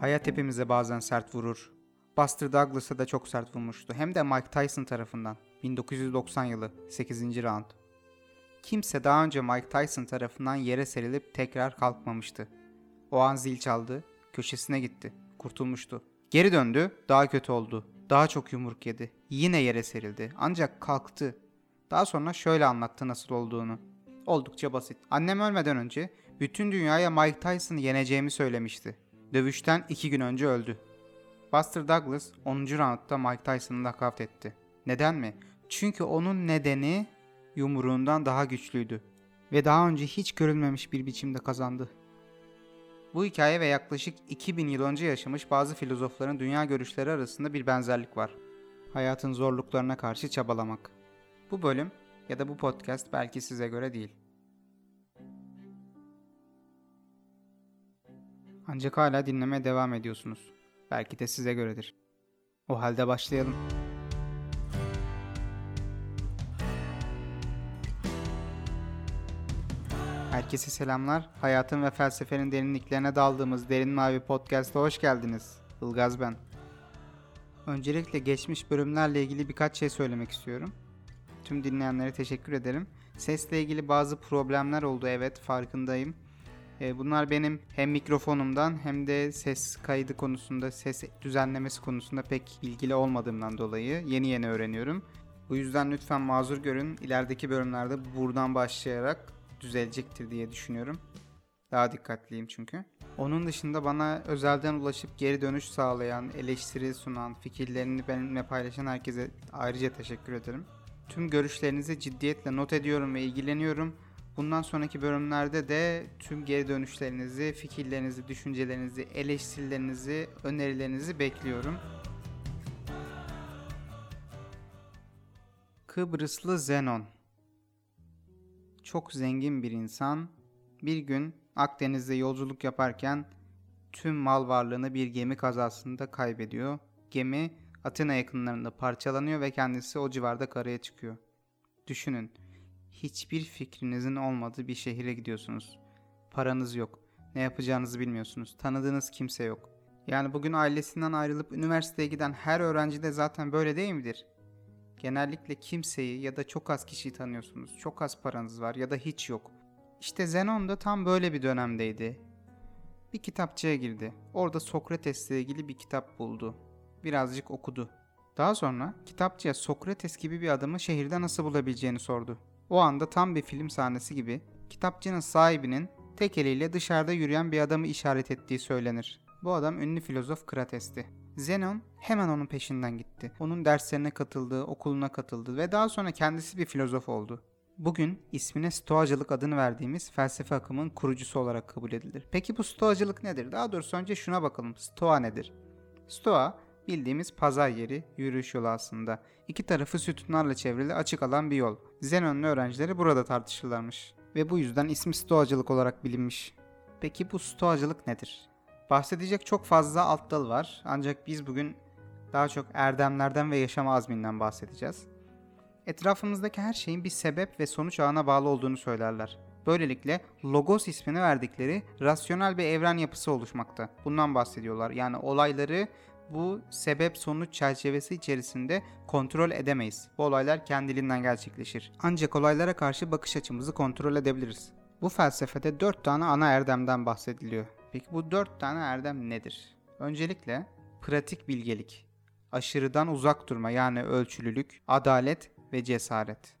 Hayat hepimize bazen sert vurur. Buster Douglas'a da çok sert vurmuştu. Hem de Mike Tyson tarafından. 1990 yılı 8. round. Kimse daha önce Mike Tyson tarafından yere serilip tekrar kalkmamıştı. O an zil çaldı, köşesine gitti. Kurtulmuştu. Geri döndü, daha kötü oldu. Daha çok yumruk yedi. Yine yere serildi. Ancak kalktı. Daha sonra şöyle anlattı nasıl olduğunu. Oldukça basit. Annem ölmeden önce bütün dünyaya Mike Tyson'ı yeneceğimi söylemişti. Dövüşten iki gün önce öldü. Buster Douglas 10. roundda Mike Tyson'ı nakavt etti. Neden mi? Çünkü onun nedeni yumruğundan daha güçlüydü. Ve daha önce hiç görülmemiş bir biçimde kazandı. Bu hikaye ve yaklaşık 2000 yıl önce yaşamış bazı filozofların dünya görüşleri arasında bir benzerlik var. Hayatın zorluklarına karşı çabalamak. Bu bölüm ya da bu podcast belki size göre değil. Ancak hala dinlemeye devam ediyorsunuz. Belki de size göredir. O halde başlayalım. Herkese selamlar. Hayatın ve felsefenin derinliklerine daldığımız Derin Mavi Podcast'a hoş geldiniz. Ilgaz ben. Öncelikle geçmiş bölümlerle ilgili birkaç şey söylemek istiyorum. Tüm dinleyenlere teşekkür ederim. Sesle ilgili bazı problemler oldu evet farkındayım. E, bunlar benim hem mikrofonumdan hem de ses kaydı konusunda, ses düzenlemesi konusunda pek bilgili olmadığımdan dolayı yeni yeni öğreniyorum. Bu yüzden lütfen mazur görün. İlerideki bölümlerde buradan başlayarak düzelecektir diye düşünüyorum. Daha dikkatliyim çünkü. Onun dışında bana özelden ulaşıp geri dönüş sağlayan, eleştiri sunan, fikirlerini benimle paylaşan herkese ayrıca teşekkür ederim. Tüm görüşlerinizi ciddiyetle not ediyorum ve ilgileniyorum. Bundan sonraki bölümlerde de tüm geri dönüşlerinizi, fikirlerinizi, düşüncelerinizi, eleştirilerinizi, önerilerinizi bekliyorum. Kıbrıslı Zenon Çok zengin bir insan bir gün Akdeniz'de yolculuk yaparken tüm mal varlığını bir gemi kazasında kaybediyor. Gemi Atina yakınlarında parçalanıyor ve kendisi o civarda karaya çıkıyor. Düşünün hiçbir fikrinizin olmadığı bir şehire gidiyorsunuz. Paranız yok. Ne yapacağınızı bilmiyorsunuz. Tanıdığınız kimse yok. Yani bugün ailesinden ayrılıp üniversiteye giden her öğrenci de zaten böyle değil midir? Genellikle kimseyi ya da çok az kişiyi tanıyorsunuz. Çok az paranız var ya da hiç yok. İşte Zenon da tam böyle bir dönemdeydi. Bir kitapçıya girdi. Orada Sokrates'le ilgili bir kitap buldu. Birazcık okudu. Daha sonra kitapçıya Sokrates gibi bir adamı şehirde nasıl bulabileceğini sordu. O anda tam bir film sahnesi gibi kitapçının sahibinin tek eliyle dışarıda yürüyen bir adamı işaret ettiği söylenir. Bu adam ünlü filozof Krates'ti. Zenon hemen onun peşinden gitti. Onun derslerine katıldı, okuluna katıldı ve daha sonra kendisi bir filozof oldu. Bugün ismine Stoacılık adını verdiğimiz felsefe akımının kurucusu olarak kabul edilir. Peki bu Stoacılık nedir? Daha doğrusu önce şuna bakalım. Stoa nedir? Stoa bildiğimiz pazar yeri, yürüyüş yolu aslında. İki tarafı sütunlarla çevrili açık alan bir yol. Zenon'un öğrencileri burada tartışırlarmış. Ve bu yüzden ismi Stoacılık olarak bilinmiş. Peki bu Stoacılık nedir? Bahsedecek çok fazla alt dal var ancak biz bugün daha çok erdemlerden ve yaşam azminden bahsedeceğiz. Etrafımızdaki her şeyin bir sebep ve sonuç ağına bağlı olduğunu söylerler. Böylelikle logos ismini verdikleri rasyonel bir evren yapısı oluşmakta. Bundan bahsediyorlar. Yani olayları bu sebep sonuç çerçevesi içerisinde kontrol edemeyiz. Bu olaylar kendiliğinden gerçekleşir. Ancak olaylara karşı bakış açımızı kontrol edebiliriz. Bu felsefede 4 tane ana erdemden bahsediliyor. Peki bu 4 tane erdem nedir? Öncelikle pratik bilgelik, aşırıdan uzak durma yani ölçülülük, adalet ve cesaret.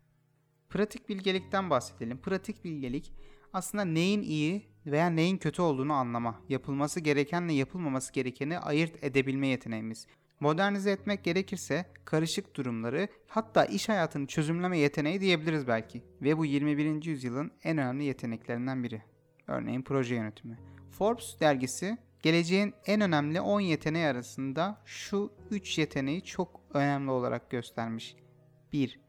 Pratik bilgelikten bahsedelim. Pratik bilgelik aslında neyin iyi veya neyin kötü olduğunu anlama, yapılması gerekenle yapılmaması gerekeni ayırt edebilme yeteneğimiz. Modernize etmek gerekirse karışık durumları hatta iş hayatını çözümleme yeteneği diyebiliriz belki. Ve bu 21. yüzyılın en önemli yeteneklerinden biri. Örneğin proje yönetimi. Forbes dergisi geleceğin en önemli 10 yeteneği arasında şu 3 yeteneği çok önemli olarak göstermiş. 1.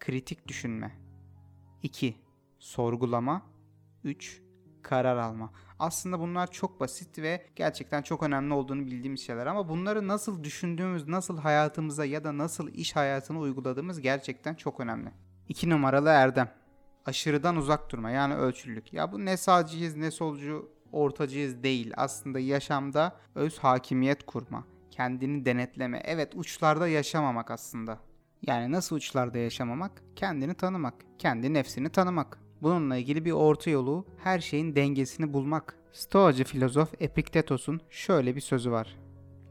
Kritik düşünme. 2. Sorgulama. 3 karar alma. Aslında bunlar çok basit ve gerçekten çok önemli olduğunu bildiğimiz şeyler ama bunları nasıl düşündüğümüz, nasıl hayatımıza ya da nasıl iş hayatına uyguladığımız gerçekten çok önemli. 2 numaralı erdem. Aşırıdan uzak durma yani ölçülülük. Ya bu ne sağcıyız ne solcu ortacıyız değil. Aslında yaşamda öz hakimiyet kurma, kendini denetleme. Evet uçlarda yaşamamak aslında. Yani nasıl uçlarda yaşamamak? Kendini tanımak, kendi nefsini tanımak. Bununla ilgili bir orta yolu her şeyin dengesini bulmak. Stoacı filozof Epiktetos'un şöyle bir sözü var.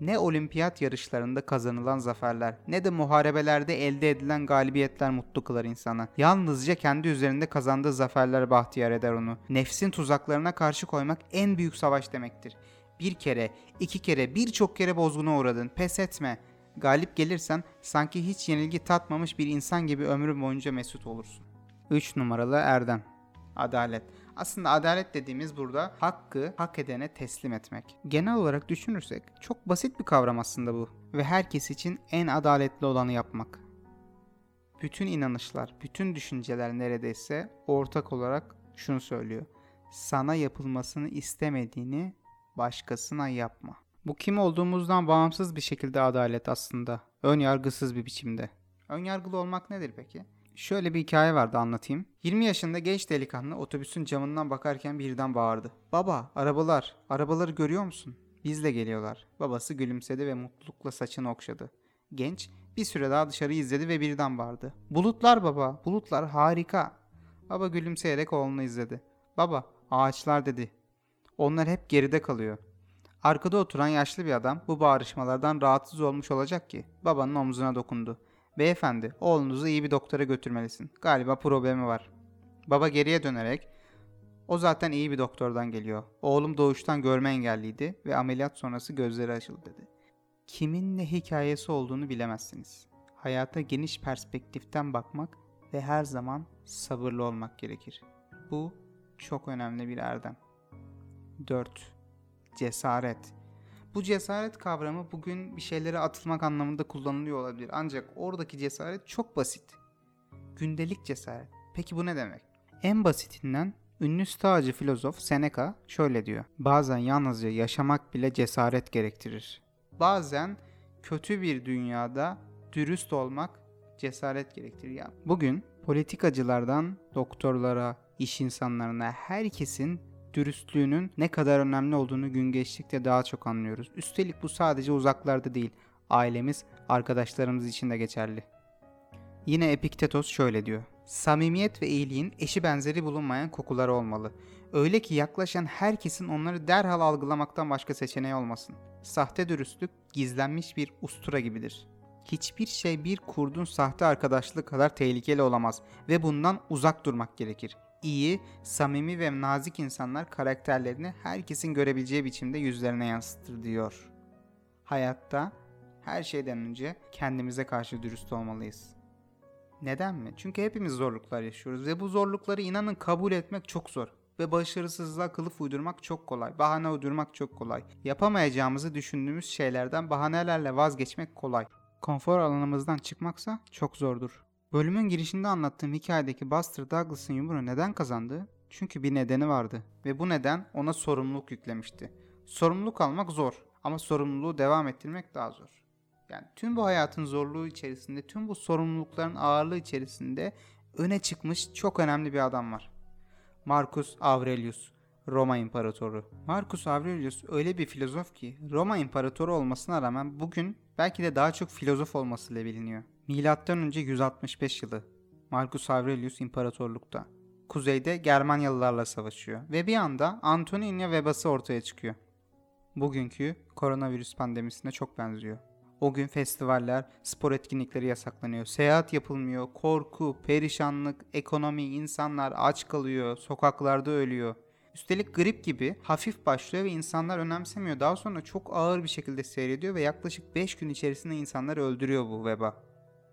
Ne olimpiyat yarışlarında kazanılan zaferler ne de muharebelerde elde edilen galibiyetler mutlu kılar insana. Yalnızca kendi üzerinde kazandığı zaferler bahtiyar eder onu. Nefsin tuzaklarına karşı koymak en büyük savaş demektir. Bir kere, iki kere, birçok kere bozguna uğradın. Pes etme. Galip gelirsen sanki hiç yenilgi tatmamış bir insan gibi ömrün boyunca mesut olursun. 3 numaralı erdem. Adalet. Aslında adalet dediğimiz burada hakkı hak edene teslim etmek. Genel olarak düşünürsek çok basit bir kavram aslında bu ve herkes için en adaletli olanı yapmak. Bütün inanışlar, bütün düşünceler neredeyse ortak olarak şunu söylüyor. Sana yapılmasını istemediğini başkasına yapma. Bu kim olduğumuzdan bağımsız bir şekilde adalet aslında. Ön yargısız bir biçimde. Ön yargılı olmak nedir peki? Şöyle bir hikaye vardı anlatayım. 20 yaşında genç delikanlı otobüsün camından bakarken birden bağırdı. Baba, arabalar, arabaları görüyor musun? Bizle geliyorlar. Babası gülümsedi ve mutlulukla saçını okşadı. Genç bir süre daha dışarı izledi ve birden bağırdı. Bulutlar baba, bulutlar harika. Baba gülümseyerek oğlunu izledi. Baba, ağaçlar dedi. Onlar hep geride kalıyor. Arkada oturan yaşlı bir adam bu bağırışmalardan rahatsız olmuş olacak ki babanın omzuna dokundu. Beyefendi, oğlunuzu iyi bir doktora götürmelisin. Galiba problemi var. Baba geriye dönerek, o zaten iyi bir doktordan geliyor. Oğlum doğuştan görme engelliydi ve ameliyat sonrası gözleri açıldı dedi. Kimin ne hikayesi olduğunu bilemezsiniz. Hayata geniş perspektiften bakmak ve her zaman sabırlı olmak gerekir. Bu çok önemli bir erdem. 4. Cesaret. Bu cesaret kavramı bugün bir şeylere atılmak anlamında kullanılıyor olabilir. Ancak oradaki cesaret çok basit. Gündelik cesaret. Peki bu ne demek? En basitinden ünlü stoacı filozof Seneca şöyle diyor. Bazen yalnızca yaşamak bile cesaret gerektirir. Bazen kötü bir dünyada dürüst olmak cesaret gerektirir. Yani bugün politikacılardan doktorlara, iş insanlarına herkesin dürüstlüğünün ne kadar önemli olduğunu gün geçtikçe daha çok anlıyoruz. Üstelik bu sadece uzaklarda değil, ailemiz, arkadaşlarımız için de geçerli. Yine Epiktetos şöyle diyor. Samimiyet ve iyiliğin eşi benzeri bulunmayan kokuları olmalı. Öyle ki yaklaşan herkesin onları derhal algılamaktan başka seçeneği olmasın. Sahte dürüstlük gizlenmiş bir ustura gibidir. Hiçbir şey bir kurdun sahte arkadaşlığı kadar tehlikeli olamaz ve bundan uzak durmak gerekir iyi, samimi ve nazik insanlar karakterlerini herkesin görebileceği biçimde yüzlerine yansıtır diyor. Hayatta her şeyden önce kendimize karşı dürüst olmalıyız. Neden mi? Çünkü hepimiz zorluklar yaşıyoruz ve bu zorlukları inanın kabul etmek çok zor. Ve başarısızlığa kılıf uydurmak çok kolay. Bahane uydurmak çok kolay. Yapamayacağımızı düşündüğümüz şeylerden bahanelerle vazgeçmek kolay. Konfor alanımızdan çıkmaksa çok zordur. Bölümün girişinde anlattığım hikayedeki Buster Douglas'ın yumruğu neden kazandı? Çünkü bir nedeni vardı ve bu neden ona sorumluluk yüklemişti. Sorumluluk almak zor ama sorumluluğu devam ettirmek daha zor. Yani tüm bu hayatın zorluğu içerisinde, tüm bu sorumlulukların ağırlığı içerisinde öne çıkmış çok önemli bir adam var. Marcus Aurelius, Roma İmparatoru. Marcus Aurelius öyle bir filozof ki Roma İmparatoru olmasına rağmen bugün belki de daha çok filozof olmasıyla biliniyor. Milattan önce 165 yılı Marcus Aurelius imparatorlukta. Kuzeyde Germanyalılarla savaşıyor ve bir anda Antoninya vebası ortaya çıkıyor. Bugünkü koronavirüs pandemisine çok benziyor. O gün festivaller, spor etkinlikleri yasaklanıyor. Seyahat yapılmıyor. Korku, perişanlık, ekonomi, insanlar aç kalıyor, sokaklarda ölüyor. Üstelik grip gibi hafif başlıyor ve insanlar önemsemiyor. Daha sonra çok ağır bir şekilde seyrediyor ve yaklaşık 5 gün içerisinde insanları öldürüyor bu veba.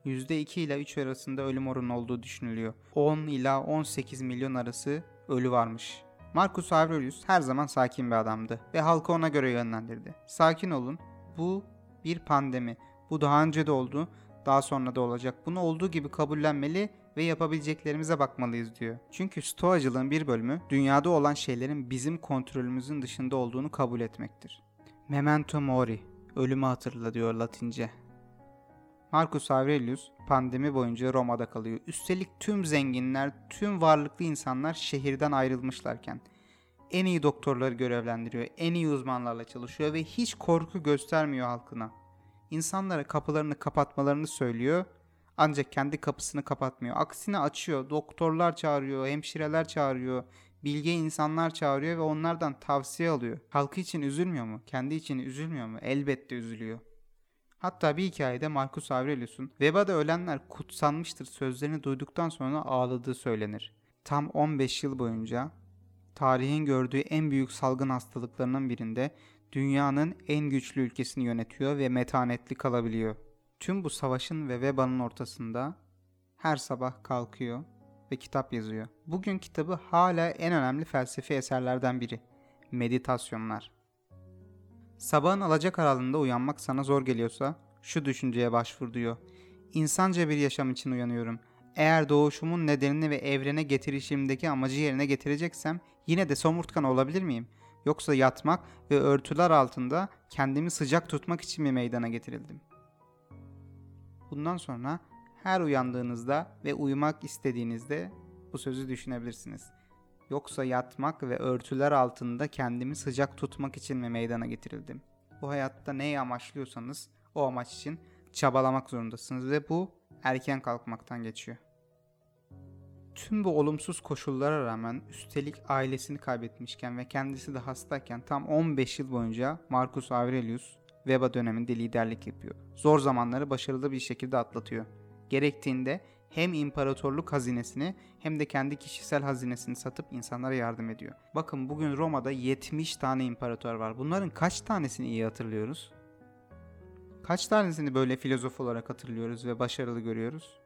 %2 ile 3 arasında ölüm oranı olduğu düşünülüyor. 10 ila 18 milyon arası ölü varmış. Marcus Aurelius her zaman sakin bir adamdı ve halkı ona göre yönlendirdi. Sakin olun, bu bir pandemi. Bu daha önce de oldu, daha sonra da olacak. Bunu olduğu gibi kabullenmeli ve yapabileceklerimize bakmalıyız diyor. Çünkü stoacılığın bir bölümü dünyada olan şeylerin bizim kontrolümüzün dışında olduğunu kabul etmektir. Memento mori, ölümü hatırla diyor Latince. Marcus Aurelius pandemi boyunca Roma'da kalıyor. Üstelik tüm zenginler, tüm varlıklı insanlar şehirden ayrılmışlarken En iyi doktorları görevlendiriyor, en iyi uzmanlarla çalışıyor ve hiç korku göstermiyor halkına. İnsanlara kapılarını kapatmalarını söylüyor ancak kendi kapısını kapatmıyor. Aksine açıyor, doktorlar çağırıyor, hemşireler çağırıyor, bilge insanlar çağırıyor ve onlardan tavsiye alıyor. Halkı için üzülmüyor mu? Kendi için üzülmüyor mu? Elbette üzülüyor. Hatta bir hikayede Marcus Aurelius'un Veba'da ölenler kutsanmıştır sözlerini duyduktan sonra ağladığı söylenir. Tam 15 yıl boyunca tarihin gördüğü en büyük salgın hastalıklarının birinde dünyanın en güçlü ülkesini yönetiyor ve metanetli kalabiliyor. Tüm bu savaşın ve vebanın ortasında her sabah kalkıyor ve kitap yazıyor. Bugün kitabı hala en önemli felsefi eserlerden biri. Meditasyonlar. Sabahın alacakaranlığında uyanmak sana zor geliyorsa şu düşünceye başvur diyor. İnsanca bir yaşam için uyanıyorum. Eğer doğuşumun nedenini ve evrene getirişimdeki amacı yerine getireceksem yine de somurtkan olabilir miyim? Yoksa yatmak ve örtüler altında kendimi sıcak tutmak için mi meydana getirildim? Bundan sonra her uyandığınızda ve uyumak istediğinizde bu sözü düşünebilirsiniz. Yoksa yatmak ve örtüler altında kendimi sıcak tutmak için mi meydana getirildim? Bu hayatta neyi amaçlıyorsanız o amaç için çabalamak zorundasınız ve bu erken kalkmaktan geçiyor. Tüm bu olumsuz koşullara rağmen üstelik ailesini kaybetmişken ve kendisi de hastayken tam 15 yıl boyunca Marcus Aurelius Veba döneminde liderlik yapıyor. Zor zamanları başarılı bir şekilde atlatıyor. Gerektiğinde hem imparatorluk hazinesini hem de kendi kişisel hazinesini satıp insanlara yardım ediyor. Bakın bugün Roma'da 70 tane imparator var. Bunların kaç tanesini iyi hatırlıyoruz? Kaç tanesini böyle filozof olarak hatırlıyoruz ve başarılı görüyoruz?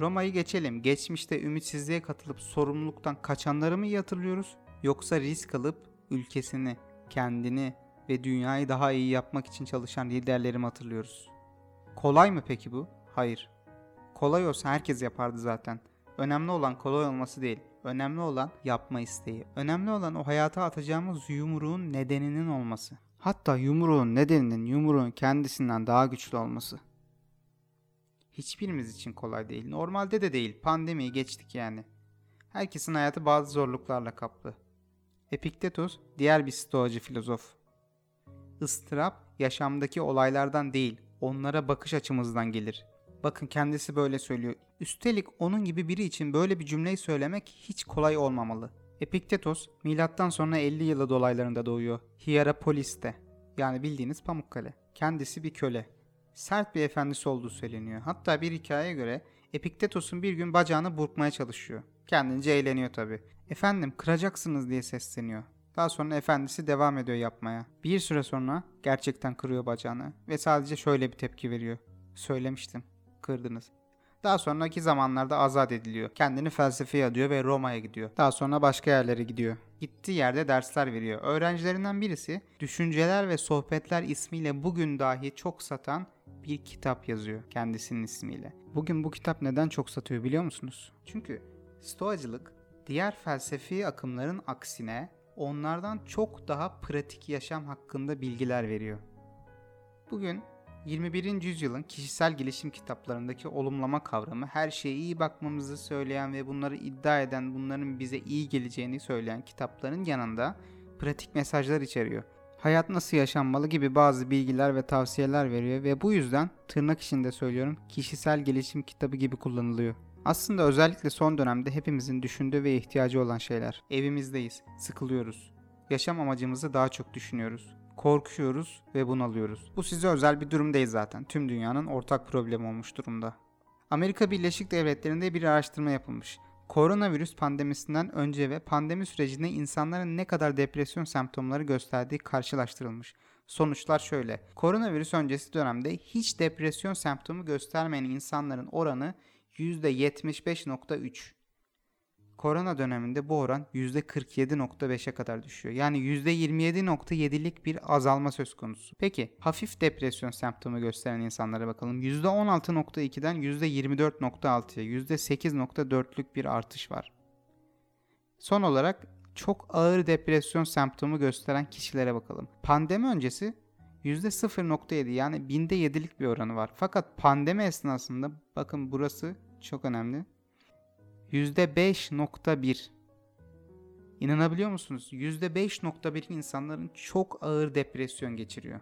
Roma'yı geçelim. Geçmişte ümitsizliğe katılıp sorumluluktan kaçanları mı iyi hatırlıyoruz? Yoksa risk alıp ülkesini, kendini ve dünyayı daha iyi yapmak için çalışan liderlerimi hatırlıyoruz. Kolay mı peki bu? Hayır. Kolay olsa herkes yapardı zaten. Önemli olan kolay olması değil. Önemli olan yapma isteği. Önemli olan o hayata atacağımız yumruğun nedeninin olması. Hatta yumruğun nedeninin yumruğun kendisinden daha güçlü olması. Hiçbirimiz için kolay değil. Normalde de değil. Pandemiyi geçtik yani. Herkesin hayatı bazı zorluklarla kaplı. Epiktetos diğer bir stoacı filozof. Istırap yaşamdaki olaylardan değil, onlara bakış açımızdan gelir. Bakın kendisi böyle söylüyor. Üstelik onun gibi biri için böyle bir cümleyi söylemek hiç kolay olmamalı. Epiktetos milattan sonra 50 yılı dolaylarında doğuyor. Hierapolis'te. Yani bildiğiniz Pamukkale. Kendisi bir köle. Sert bir efendisi olduğu söyleniyor. Hatta bir hikayeye göre Epiktetos'un bir gün bacağını burkmaya çalışıyor. Kendince eğleniyor tabi. Efendim kıracaksınız diye sesleniyor. Daha sonra efendisi devam ediyor yapmaya. Bir süre sonra gerçekten kırıyor bacağını ve sadece şöyle bir tepki veriyor. Söylemiştim, kırdınız. Daha sonraki zamanlarda azat ediliyor. Kendini felsefeye adıyor ve Roma'ya gidiyor. Daha sonra başka yerlere gidiyor. Gittiği yerde dersler veriyor. Öğrencilerinden birisi Düşünceler ve Sohbetler ismiyle bugün dahi çok satan bir kitap yazıyor kendisinin ismiyle. Bugün bu kitap neden çok satıyor biliyor musunuz? Çünkü Stoacılık diğer felsefi akımların aksine onlardan çok daha pratik yaşam hakkında bilgiler veriyor. Bugün 21. yüzyılın kişisel gelişim kitaplarındaki olumlama kavramı her şeye iyi bakmamızı söyleyen ve bunları iddia eden, bunların bize iyi geleceğini söyleyen kitapların yanında pratik mesajlar içeriyor. Hayat nasıl yaşanmalı gibi bazı bilgiler ve tavsiyeler veriyor ve bu yüzden tırnak içinde söylüyorum kişisel gelişim kitabı gibi kullanılıyor. Aslında özellikle son dönemde hepimizin düşündüğü ve ihtiyacı olan şeyler. Evimizdeyiz, sıkılıyoruz. Yaşam amacımızı daha çok düşünüyoruz. Korkuyoruz ve bunalıyoruz. Bu size özel bir durum değil zaten. Tüm dünyanın ortak problemi olmuş durumda. Amerika Birleşik Devletleri'nde bir araştırma yapılmış. Koronavirüs pandemisinden önce ve pandemi sürecinde insanların ne kadar depresyon semptomları gösterdiği karşılaştırılmış. Sonuçlar şöyle. Koronavirüs öncesi dönemde hiç depresyon semptomu göstermeyen insanların oranı %75.3. Korona döneminde bu oran %47.5'e kadar düşüyor. Yani %27.7'lik bir azalma söz konusu. Peki hafif depresyon semptomu gösteren insanlara bakalım. %16.2'den %24.6'ya %8.4'lük bir artış var. Son olarak çok ağır depresyon semptomu gösteren kişilere bakalım. Pandemi öncesi %0.7 yani binde 7'lik bir oranı var. Fakat pandemi esnasında bakın burası çok önemli. %5.1 İnanabiliyor musunuz? %5.1 insanların çok ağır depresyon geçiriyor.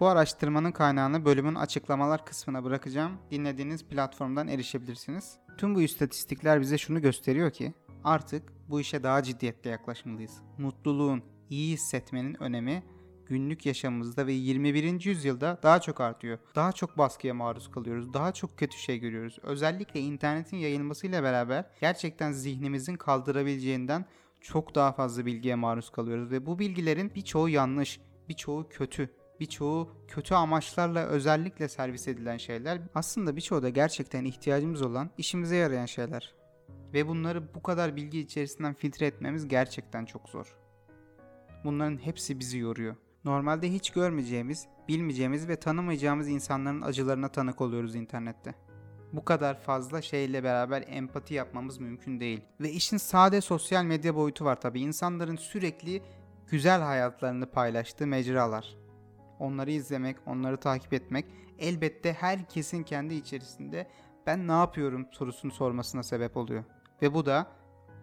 Bu araştırmanın kaynağını bölümün açıklamalar kısmına bırakacağım. Dinlediğiniz platformdan erişebilirsiniz. Tüm bu istatistikler bize şunu gösteriyor ki artık bu işe daha ciddiyetle yaklaşmalıyız. Mutluluğun, iyi hissetmenin önemi günlük yaşamımızda ve 21. yüzyılda daha çok artıyor. Daha çok baskıya maruz kalıyoruz. Daha çok kötü şey görüyoruz. Özellikle internetin yayılmasıyla beraber gerçekten zihnimizin kaldırabileceğinden çok daha fazla bilgiye maruz kalıyoruz ve bu bilgilerin birçoğu yanlış, birçoğu kötü, birçoğu kötü amaçlarla özellikle servis edilen şeyler. Aslında birçoğu da gerçekten ihtiyacımız olan, işimize yarayan şeyler. Ve bunları bu kadar bilgi içerisinden filtre etmemiz gerçekten çok zor. Bunların hepsi bizi yoruyor. Normalde hiç görmeyeceğimiz, bilmeyeceğimiz ve tanımayacağımız insanların acılarına tanık oluyoruz internette. Bu kadar fazla şeyle beraber empati yapmamız mümkün değil. Ve işin sade sosyal medya boyutu var tabi. İnsanların sürekli güzel hayatlarını paylaştığı mecralar. Onları izlemek, onları takip etmek elbette herkesin kendi içerisinde ben ne yapıyorum sorusunu sormasına sebep oluyor. Ve bu da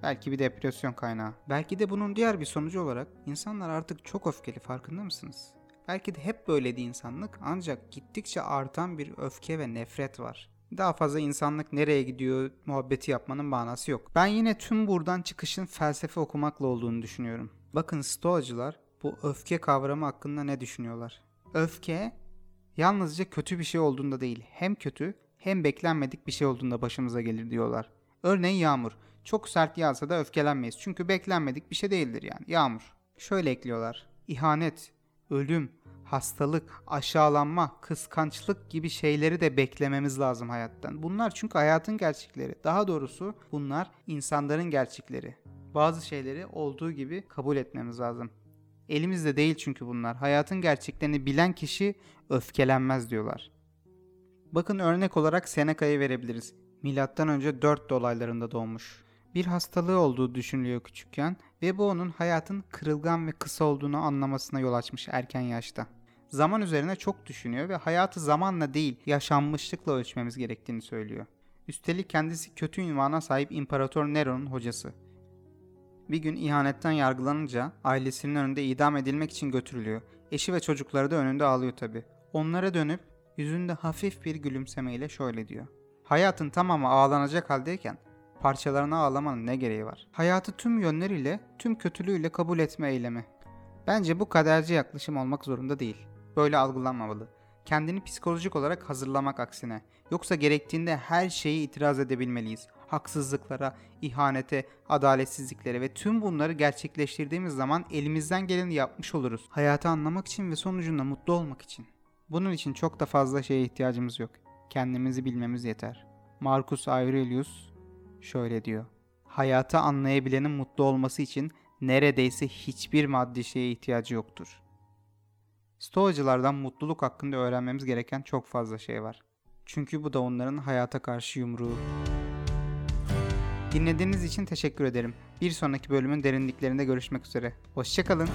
belki bir depresyon kaynağı. Belki de bunun diğer bir sonucu olarak insanlar artık çok öfkeli farkında mısınız? Belki de hep böyleydi insanlık ancak gittikçe artan bir öfke ve nefret var. Daha fazla insanlık nereye gidiyor muhabbeti yapmanın manası yok. Ben yine tüm buradan çıkışın felsefe okumakla olduğunu düşünüyorum. Bakın stoacılar bu öfke kavramı hakkında ne düşünüyorlar? Öfke yalnızca kötü bir şey olduğunda değil, hem kötü hem beklenmedik bir şey olduğunda başımıza gelir diyorlar. Örneğin yağmur. Çok sert yağsa da öfkelenmeyiz. Çünkü beklenmedik bir şey değildir yani. Yağmur. Şöyle ekliyorlar. İhanet, ölüm, hastalık, aşağılanma, kıskançlık gibi şeyleri de beklememiz lazım hayattan. Bunlar çünkü hayatın gerçekleri. Daha doğrusu bunlar insanların gerçekleri. Bazı şeyleri olduğu gibi kabul etmemiz lazım. Elimizde değil çünkü bunlar. Hayatın gerçeklerini bilen kişi öfkelenmez diyorlar. Bakın örnek olarak Seneca'yı verebiliriz. Milattan önce 4 dolaylarında doğmuş. Bir hastalığı olduğu düşünülüyor küçükken ve bu onun hayatın kırılgan ve kısa olduğunu anlamasına yol açmış erken yaşta. Zaman üzerine çok düşünüyor ve hayatı zamanla değil yaşanmışlıkla ölçmemiz gerektiğini söylüyor. Üstelik kendisi kötü ünvana sahip İmparator Nero'nun hocası. Bir gün ihanetten yargılanınca ailesinin önünde idam edilmek için götürülüyor. Eşi ve çocukları da önünde ağlıyor tabi. Onlara dönüp yüzünde hafif bir gülümsemeyle şöyle diyor. Hayatın tamamı ağlanacak haldeyken parçalarına ağlamanın ne gereği var? Hayatı tüm yönleriyle, tüm kötülüğüyle kabul etme eylemi. Bence bu kaderci yaklaşım olmak zorunda değil. Böyle algılanmamalı. Kendini psikolojik olarak hazırlamak aksine. Yoksa gerektiğinde her şeyi itiraz edebilmeliyiz. Haksızlıklara, ihanete, adaletsizliklere ve tüm bunları gerçekleştirdiğimiz zaman elimizden geleni yapmış oluruz. Hayatı anlamak için ve sonucunda mutlu olmak için. Bunun için çok da fazla şeye ihtiyacımız yok. Kendimizi bilmemiz yeter. Marcus Aurelius şöyle diyor. Hayatı anlayabilenin mutlu olması için neredeyse hiçbir maddi şeye ihtiyacı yoktur. Stoacılardan mutluluk hakkında öğrenmemiz gereken çok fazla şey var. Çünkü bu da onların hayata karşı yumruğu. Dinlediğiniz için teşekkür ederim. Bir sonraki bölümün derinliklerinde görüşmek üzere. Hoşçakalın.